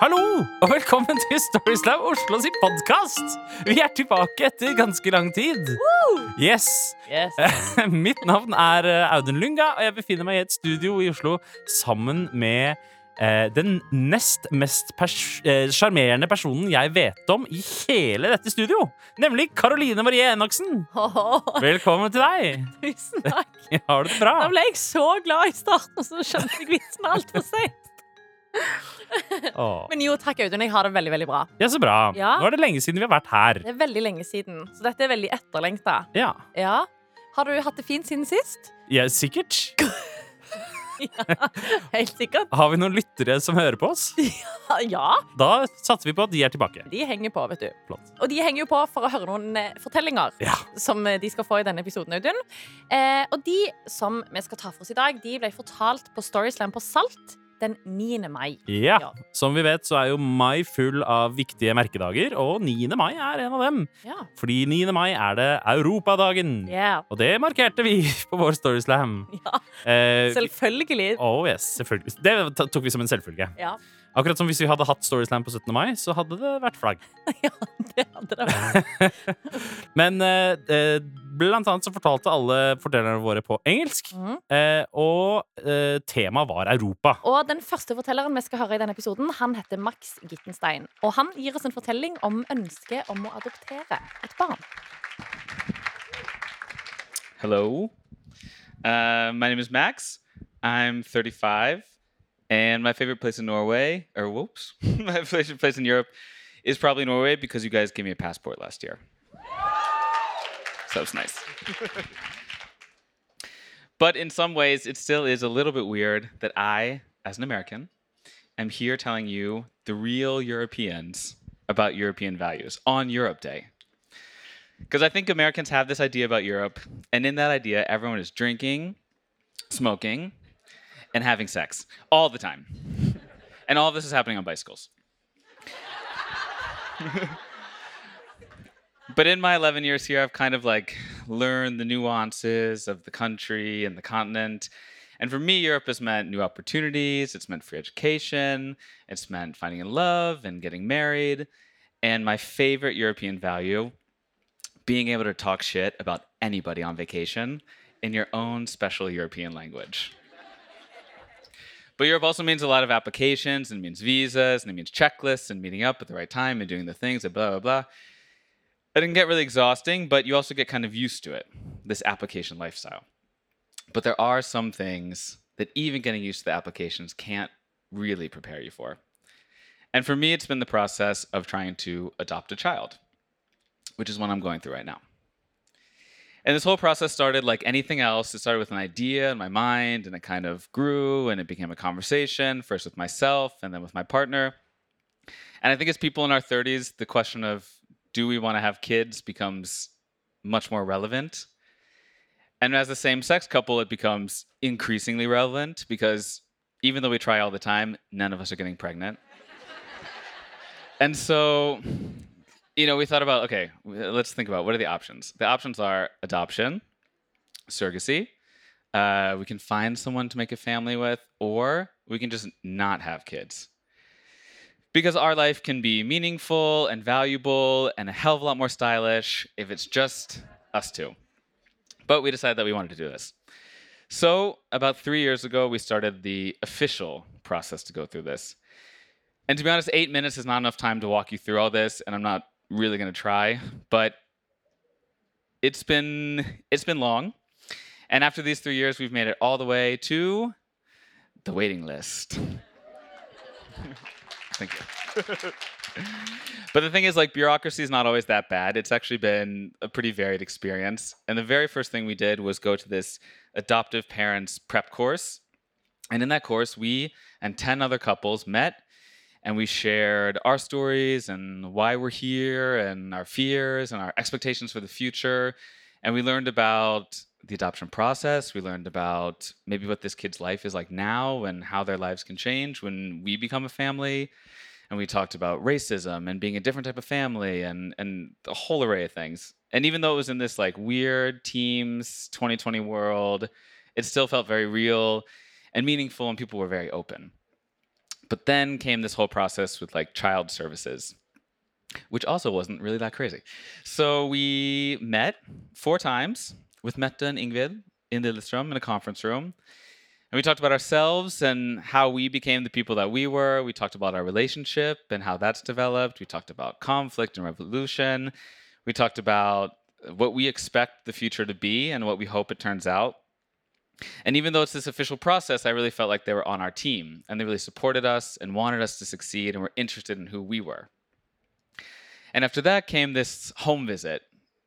Hallo, og velkommen til Storyslam Oslo sin podkast! Vi er tilbake etter ganske lang tid. Yes. Yes. Mitt navn er eh, Audun Lynga, og jeg befinner meg i et studio i Oslo sammen med eh, den nest mest pers- eh, personen jeg vet om i hele dette studio. Nemlig Karoline Marie Enoksen. Oh. Velkommen til deg. tusen takk. Har du det bra? Da ble jeg så glad i starten, og så skjønte jeg vitsen altfor seint. Åh. Men jo, takk, Audun. Jeg har det veldig veldig bra. Ja, så bra. Ja. Nå er det lenge siden vi har vært her. Det er veldig lenge siden, så dette er veldig etterlengta. Ja, Ja. Har du hatt det fint siden sist? ja sikkert. ja, Helt sikkert. Har vi noen lyttere som hører på oss? Ja. Da satser vi på at de er tilbake. De henger på, vet du. Plott. Og de henger jo på for å høre noen eh, fortellinger Ja. som eh, de skal få i denne episoden, Audun. Eh, og de som vi skal ta for oss i dag, de ble fortalt på Storyslam på Salt den 9. mai. Ja. Ja. Som vi vet, så er jo mai full av viktige merkedager, og 9. mai er en av dem. Ja. Fordi 9. mai er det Europadagen. Yeah. Og det markerte vi på vår Storyslam. Ja, Eh, selvfølgelig. oh yes, selvfølgelig. Det tok vi som en selvfølge. Ja, Akkurat som hvis vi hadde hatt Storyslam på 17. mai, så hadde det vært flagg. ja, det hadde det vært. Men eh, eh, blant annet så fortalte alle fortellerne våre på engelsk, mm. eh, og eh, temaet var Europa. Og den første fortelleren vi skal høre i denne episoden, han heter Max Gittenstein. Og han gir oss en fortelling om ønsket om å adoptere et barn. Hello. Uh, my name is Max. I'm 35, and my favorite place in Norway, or whoops, my favorite place in Europe is probably Norway because you guys gave me a passport last year. So it's nice. but in some ways, it still is a little bit weird that I, as an American, am here telling you, the real Europeans, about European values on Europe Day. Because I think Americans have this idea about Europe, and in that idea, everyone is drinking, smoking, and having sex all the time. and all of this is happening on bicycles. but in my 11 years here, I've kind of like learned the nuances of the country and the continent. And for me, Europe has meant new opportunities, it's meant free education, it's meant finding in love and getting married. And my favorite European value being able to talk shit about anybody on vacation in your own special European language. But Europe also means a lot of applications and it means visas and it means checklists and meeting up at the right time and doing the things and blah, blah, blah. It can get really exhausting, but you also get kind of used to it, this application lifestyle. But there are some things that even getting used to the applications can't really prepare you for. And for me, it's been the process of trying to adopt a child which is what I'm going through right now. And this whole process started like anything else. It started with an idea in my mind, and it kind of grew and it became a conversation, first with myself and then with my partner. And I think as people in our 30s, the question of do we want to have kids becomes much more relevant. And as a same sex couple, it becomes increasingly relevant because even though we try all the time, none of us are getting pregnant. and so you know, we thought about okay, let's think about what are the options. The options are adoption, surrogacy. Uh, we can find someone to make a family with, or we can just not have kids. Because our life can be meaningful and valuable and a hell of a lot more stylish if it's just us two. But we decided that we wanted to do this. So, about three years ago, we started the official process to go through this. And to be honest, eight minutes is not enough time to walk you through all this, and I'm not really going to try, but it's been it's been long. And after these 3 years, we've made it all the way to the waiting list. Thank you. but the thing is like bureaucracy is not always that bad. It's actually been a pretty varied experience. And the very first thing we did was go to this adoptive parents prep course. And in that course, we and 10 other couples met and we shared our stories and why we're here and our fears and our expectations for the future. And we learned about the adoption process. We learned about maybe what this kid's life is like now and how their lives can change when we become a family. And we talked about racism and being a different type of family and, and a whole array of things. And even though it was in this like weird teams 2020 world, it still felt very real and meaningful, and people were very open. But then came this whole process with like child services, which also wasn't really that crazy. So we met four times with Mette and Ingrid in Lillestrøm in a conference room. And we talked about ourselves and how we became the people that we were. We talked about our relationship and how that's developed. We talked about conflict and revolution. We talked about what we expect the future to be and what we hope it turns out. And even though it's this official process, I really felt like they were on our team and they really supported us and wanted us to succeed and were interested in who we were. And after that came this home visit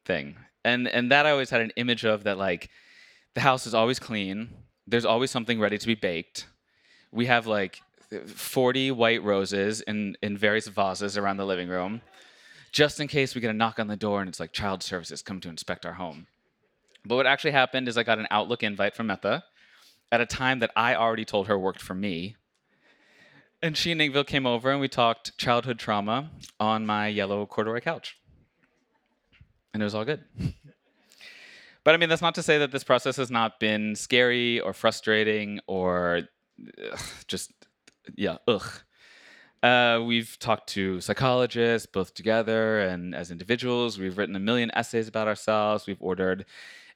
thing. And and that I always had an image of that like the house is always clean, there's always something ready to be baked. We have like 40 white roses in in various vases around the living room just in case we get a knock on the door and it's like child services come to inspect our home. But what actually happened is I got an Outlook invite from Mette at a time that I already told her worked for me. And she and Ingvild came over and we talked childhood trauma on my yellow corduroy couch. And it was all good. but I mean, that's not to say that this process has not been scary or frustrating or ugh, just, yeah, ugh. Uh, we've talked to psychologists, both together and as individuals. We've written a million essays about ourselves. We've ordered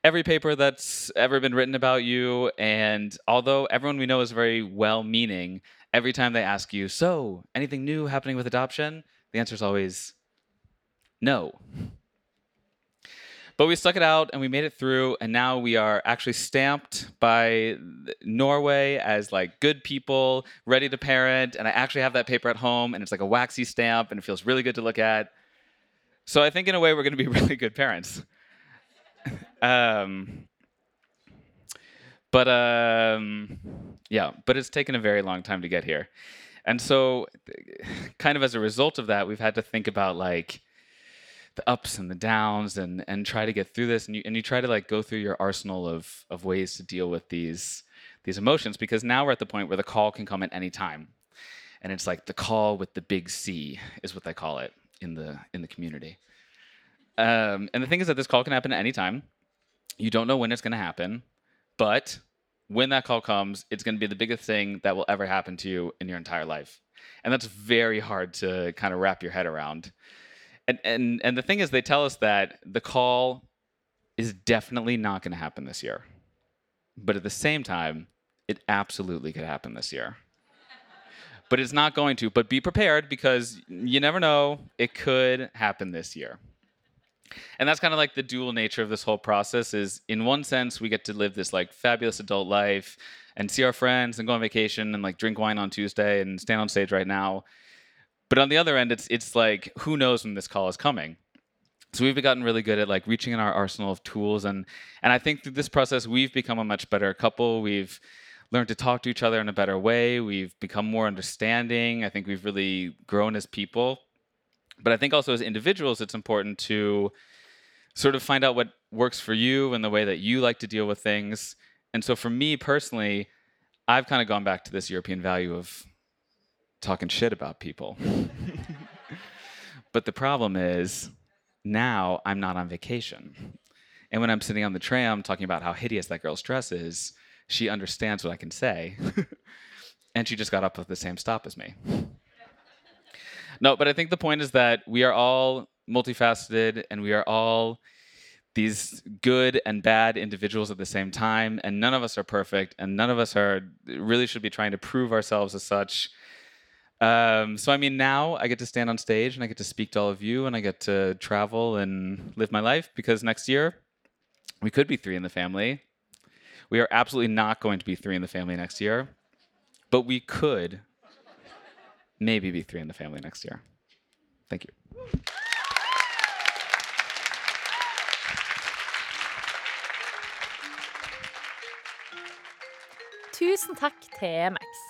every paper that's ever been written about you. And although everyone we know is very well meaning, every time they ask you, So, anything new happening with adoption? The answer is always no. But we stuck it out and we made it through, and now we are actually stamped by Norway as like good people, ready to parent. And I actually have that paper at home, and it's like a waxy stamp, and it feels really good to look at. So I think in a way we're going to be really good parents. Um, but um, yeah, but it's taken a very long time to get here, and so kind of as a result of that, we've had to think about like the ups and the downs and and try to get through this. And you and you try to like go through your arsenal of of ways to deal with these these emotions because now we're at the point where the call can come at any time. And it's like the call with the big C is what they call it in the in the community um, and the thing is that this call can happen at any time you don't know when it's going to happen but when that call comes it's going to be the biggest thing that will ever happen to you in your entire life. And that's very hard to kind of wrap your head around. And and and the thing is they tell us that the call is definitely not going to happen this year. But at the same time it absolutely could happen this year. But it's not going to. But be prepared because you never know. It could happen this year and that's kind of like the dual nature of this whole process is in one sense we get to live this like fabulous adult life and see our friends and go on vacation and like drink wine on tuesday and stand on stage right now but on the other end, it's it's like who knows when this call is coming. So we've gotten really good at like reaching in our arsenal of tools, and and I think through this process we've become a much better couple. We've learned to talk to each other in a better way. We've become more understanding. I think we've really grown as people. But I think also as individuals, it's important to sort of find out what works for you and the way that you like to deal with things. And so for me personally, I've kind of gone back to this European value of talking shit about people. but the problem is now I'm not on vacation. And when I'm sitting on the tram talking about how hideous that girl's dress is, she understands what I can say. and she just got up at the same stop as me. No, but I think the point is that we are all multifaceted and we are all these good and bad individuals at the same time and none of us are perfect and none of us are really should be trying to prove ourselves as such um, so I mean, now I get to stand on stage and I get to speak to all of you, and I get to travel and live my life because next year we could be three in the family. We are absolutely not going to be three in the family next year, but we could maybe be three in the family next year. Thank you. Tusen takk til Max.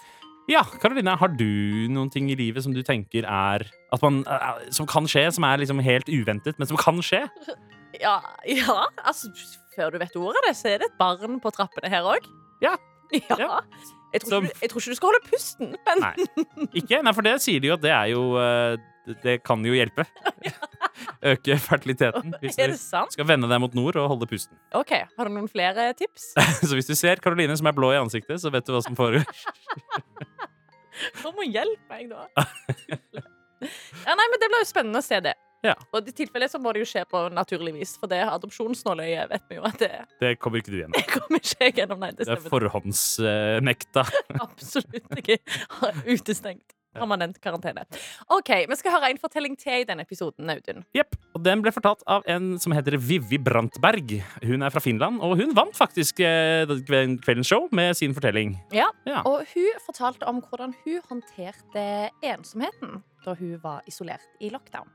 Ja, Karoline, har du noen ting i livet som du tenker er at man, eh, Som kan skje, som er liksom helt uventet, men som kan skje? Ja, ja, altså Før du vet ordet av det, så er det et barn på trappene her òg. Ja. ja. Ja. Jeg, tror Som- ikke, du- jeg tror ikke du skal holde pusten, men Nei. Ikke? Nei, for det sier de jo at det er jo eh, det- Det kan jo hjelpe. Øke fertiliteten. Hvis du skal vende deg mot nord og holde pusten. OK, har du noen flere tips? Så hvis du ser Karoline som er blå i ansiktet, så vet du hva som foregår. Kom og hjelp meg, da. Ja, nei, men Det blir jo spennende å se det. Ja. Og i tilfelle så må det jo skje på naturlig vis, for det adopsjonsnåløyet vet vi jo at det Det kommer ikke du gjennom. det kommer ikke jeg gjennom. Nei, det Det er forhåndsnekta. Absolutt ikke utestengt. Permanent karantene. OK, vi skal høre en fortelling til i denne episoden, Audun. Jepp. Og den ble fortalt av en som heter Vivi Brantberg. Hun er fra Finland, og hun vant faktisk eh, kveldens show med sin fortelling. Ja, Ja. Og hun fortalte om hvordan hun håndterte ensomheten da hun var isolert i lockdown.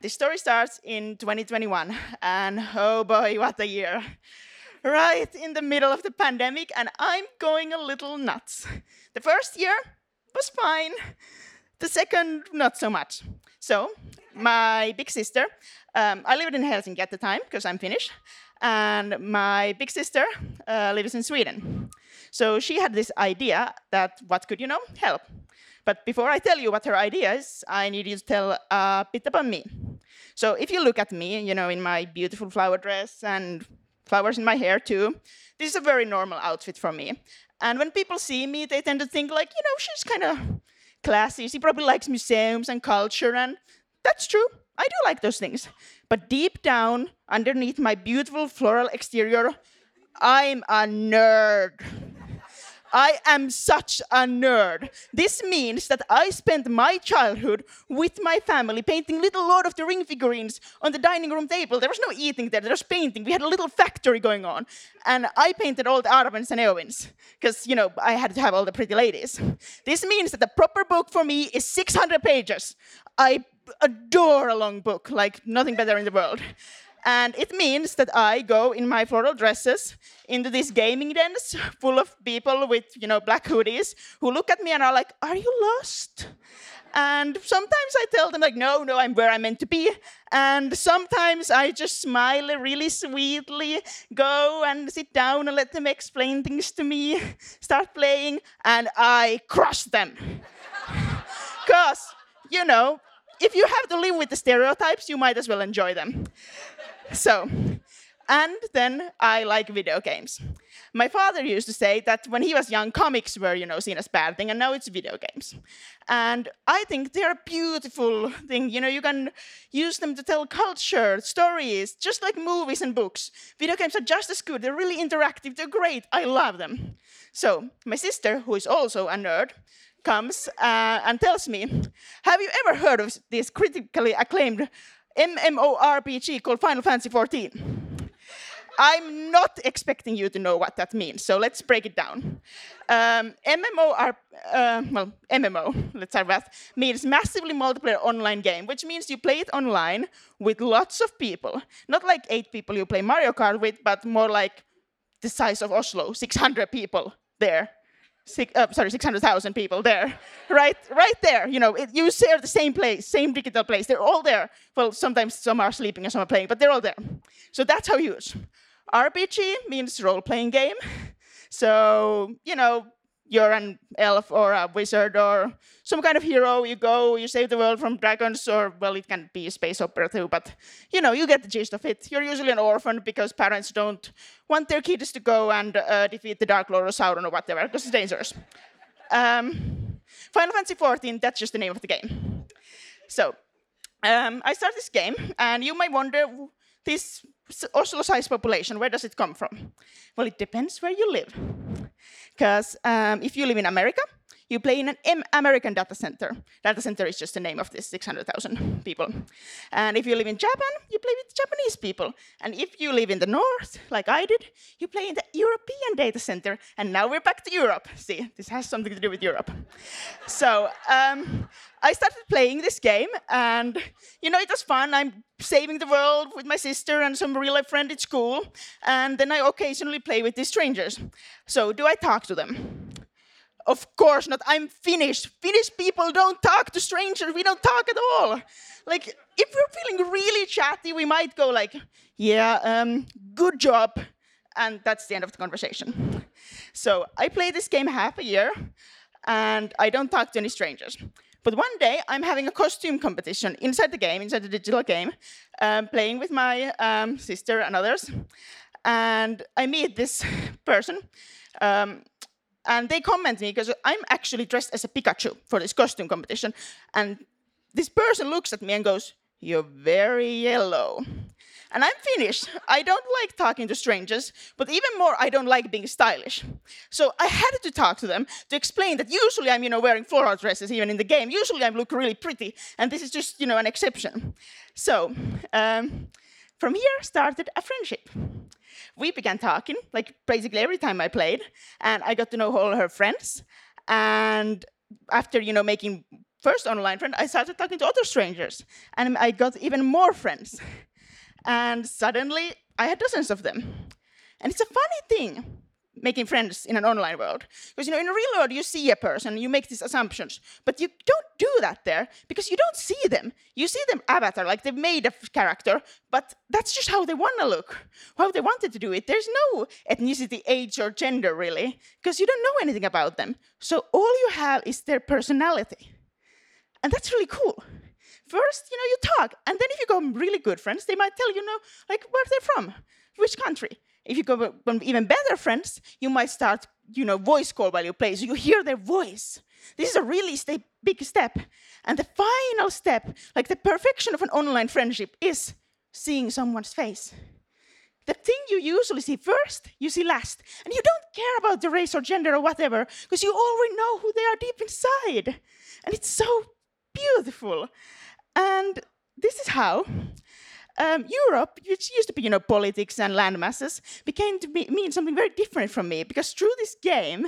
The story starts in 2021, and oh boy, what a year! Right in the middle of the pandemic, and I'm going a little nuts. The first year was fine, the second, not so much. So, my big sister, um, I lived in Helsinki at the time because I'm Finnish, and my big sister uh, lives in Sweden. So, she had this idea that what could, you know, help. But before I tell you what her idea is, I need you to tell a bit about me. So if you look at me, you know, in my beautiful flower dress and flowers in my hair too, this is a very normal outfit for me. And when people see me, they tend to think like, you know, she's kind of classy. She probably likes museums and culture, and that's true. I do like those things. But deep down, underneath my beautiful floral exterior, I'm a nerd. I am such a nerd. This means that I spent my childhood with my family painting little Lord of the Ring figurines on the dining room table. There was no eating there, there was painting. We had a little factory going on. And I painted all the Arwens and Eowyns because, you know, I had to have all the pretty ladies. This means that the proper book for me is 600 pages. I adore a long book, like nothing better in the world. And it means that I go in my floral dresses into these gaming dens full of people with, you know, black hoodies who look at me and are like, Are you lost? And sometimes I tell them, like, no, no, I'm where I'm meant to be. And sometimes I just smile really sweetly, go and sit down and let them explain things to me, start playing, and I crush them. Because, you know, if you have to live with the stereotypes, you might as well enjoy them. So, and then I like video games. My father used to say that when he was young, comics were, you know, seen as bad thing, and now it's video games. And I think they're a beautiful thing. You know, you can use them to tell culture, stories, just like movies and books. Video games are just as good. They're really interactive. They're great. I love them. So my sister, who is also a nerd, comes uh, and tells me, "Have you ever heard of this critically acclaimed MMORPG called Final Fantasy XIV?" I'm not expecting you to know what that means, so let's break it down. Um, MMO are, uh, well, MMO, let's start with, means massively multiplayer online game, which means you play it online with lots of people. Not like eight people you play Mario Kart with, but more like the size of Oslo, 600 people there. Six, uh, sorry, 600,000 people there, right, right there. You know, it, you share the same place, same digital place. They're all there. Well, sometimes some are sleeping and some are playing, but they're all there. So that's how you use. RPG means role-playing game. So you know, you're an elf or a wizard or some kind of hero. You go, you save the world from dragons, or well, it can be space opera too. But you know, you get the gist of it. You're usually an orphan because parents don't want their kids to go and uh, defeat the Dark Lord or Sauron or whatever because it's dangerous. Um, Final Fantasy XIV. That's just the name of the game. So um, I start this game, and you might wonder this Oslo-sized population. Where does it come from? Well, it depends where you live. Because um, if you live in America, you play in an M- American data center. Data center is just the name of this 600,000 people. And if you live in Japan, you play with Japanese people. And if you live in the north, like I did, you play in the European data center. And now we're back to Europe. See, this has something to do with Europe. So um, I started playing this game, and you know, it was fun. I'm saving the world with my sister and some real life friend at school. And then I occasionally play with these strangers. So, do I talk to them? Of course not. I'm Finnish. Finnish people don't talk to strangers. We don't talk at all. Like, if we're feeling really chatty, we might go like, "Yeah, um, good job," and that's the end of the conversation. So I play this game half a year, and I don't talk to any strangers. But one day, I'm having a costume competition inside the game, inside the digital game, um, playing with my um, sister and others. and I meet this person. Um, and they comment me because I'm actually dressed as a Pikachu for this costume competition. And this person looks at me and goes, You're very yellow. And I'm Finnish. I don't like talking to strangers, but even more, I don't like being stylish. So I had to talk to them to explain that usually I'm, you know, wearing floral dresses even in the game. Usually I look really pretty, and this is just, you know, an exception. So um, from here started a friendship. We began talking, like basically every time I played, and I got to know all her friends. And after, you know, making first online friend, I started talking to other strangers, and I got even more friends and suddenly I had dozens of them. And it's a funny thing making friends in an online world. Because you know in a real world you see a person you make these assumptions but you don't do that there because you don't see them. You see them avatar like they've made a character but that's just how they want to look how they wanted to do it. There's no ethnicity age or gender really because you don't know anything about them. So all you have is their personality. And that's really cool. First, you know, you talk, and then if you go really good friends, they might tell you, know, like where they're from, which country. If you go even better friends, you might start, you know, voice call while you play, so you hear their voice. This is a really st- big step, and the final step, like the perfection of an online friendship, is seeing someone's face. The thing you usually see first, you see last, and you don't care about the race or gender or whatever, because you already know who they are deep inside, and it's so beautiful. And this is how um, Europe, which used to be, you know, politics and land masses, became to be, mean something very different from me. Because through this game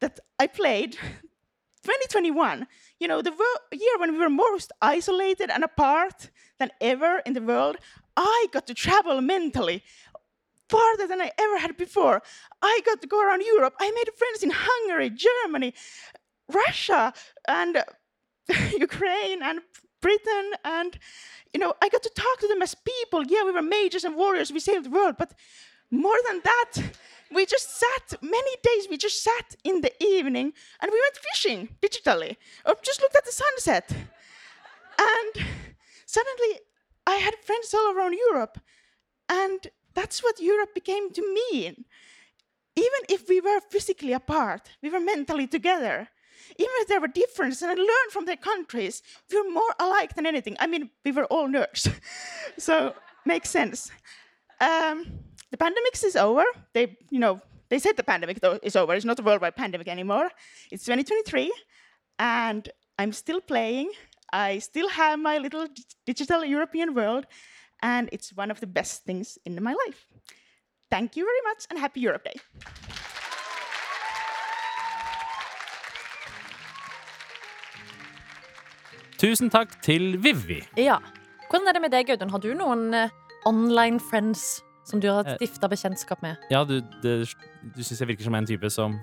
that I played, 2021, you know, the year when we were most isolated and apart than ever in the world, I got to travel mentally farther than I ever had before. I got to go around Europe. I made friends in Hungary, Germany, Russia, and Ukraine, and Britain, and you know, I got to talk to them as people. Yeah, we were mages and warriors, we saved the world, but more than that, we just sat many days. We just sat in the evening and we went fishing digitally, or just looked at the sunset. And suddenly, I had friends all around Europe, and that's what Europe became to me. Even if we were physically apart, we were mentally together even if there were differences and I learned from their countries, we're more alike than anything. I mean, we were all nerds. so makes sense. Um, the pandemic is over. They, you know, they said the pandemic though is over. It's not a worldwide pandemic anymore. It's 2023, and I'm still playing. I still have my little digital European world, and it's one of the best things in my life. Thank you very much, and happy Europe Day. Tusen takk til Vivi. Ja. Hvordan er det med deg, Audun? Har du noen uh, online friends som du har Eh. stifta bekjentskap med? Ja, du, det, du syns jeg virker som en type som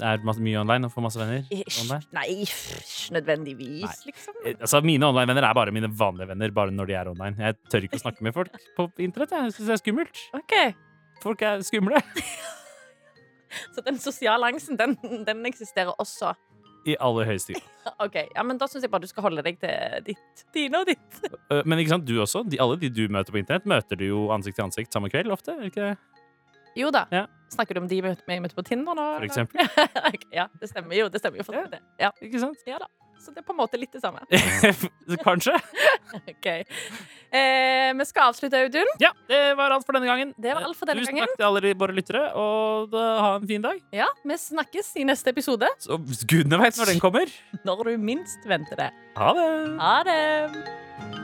er mye online og får masse venner? Ish. Nei, ikke nødvendigvis, Nei. liksom. Eh, Altså, Mine online-venner er bare mine vanlige venner, bare når de er online. Jeg tør ikke å snakke med folk på internett. Jeg syns det er skummelt. Ok, Folk er skumle. Så den sosiale angsten, den, den eksisterer også. I aller høyeste grad. Ok, ja, men Da syns jeg bare du skal holde deg til ditt, dine og ditt. Øh, Men ikke sant, du også. De, alle de du møter på internett, møter du jo ansikt til ansikt samme kveld ofte. Ikke? Jo da. Ja. Snakker du om de jeg møtte- på Tinder nå? For eksempel. Ja, det stemmer jo. Det stemmer jo for Ja. det. Ja. Ikke sant? ja da. Så det er på en måte litt det samme. Kanskje. Ok. Eh, vi skal avslutte, Audun. Ja, det var alt for denne gangen. Det var alt for denne Tusen gangen. takk til alle våre lyttere, og da, ha en fin dag. Ja, Vi snakkes i neste episode, Så gudene veit når den kommer. når du minst venter det. Ha det. Ha det!